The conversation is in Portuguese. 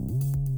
Música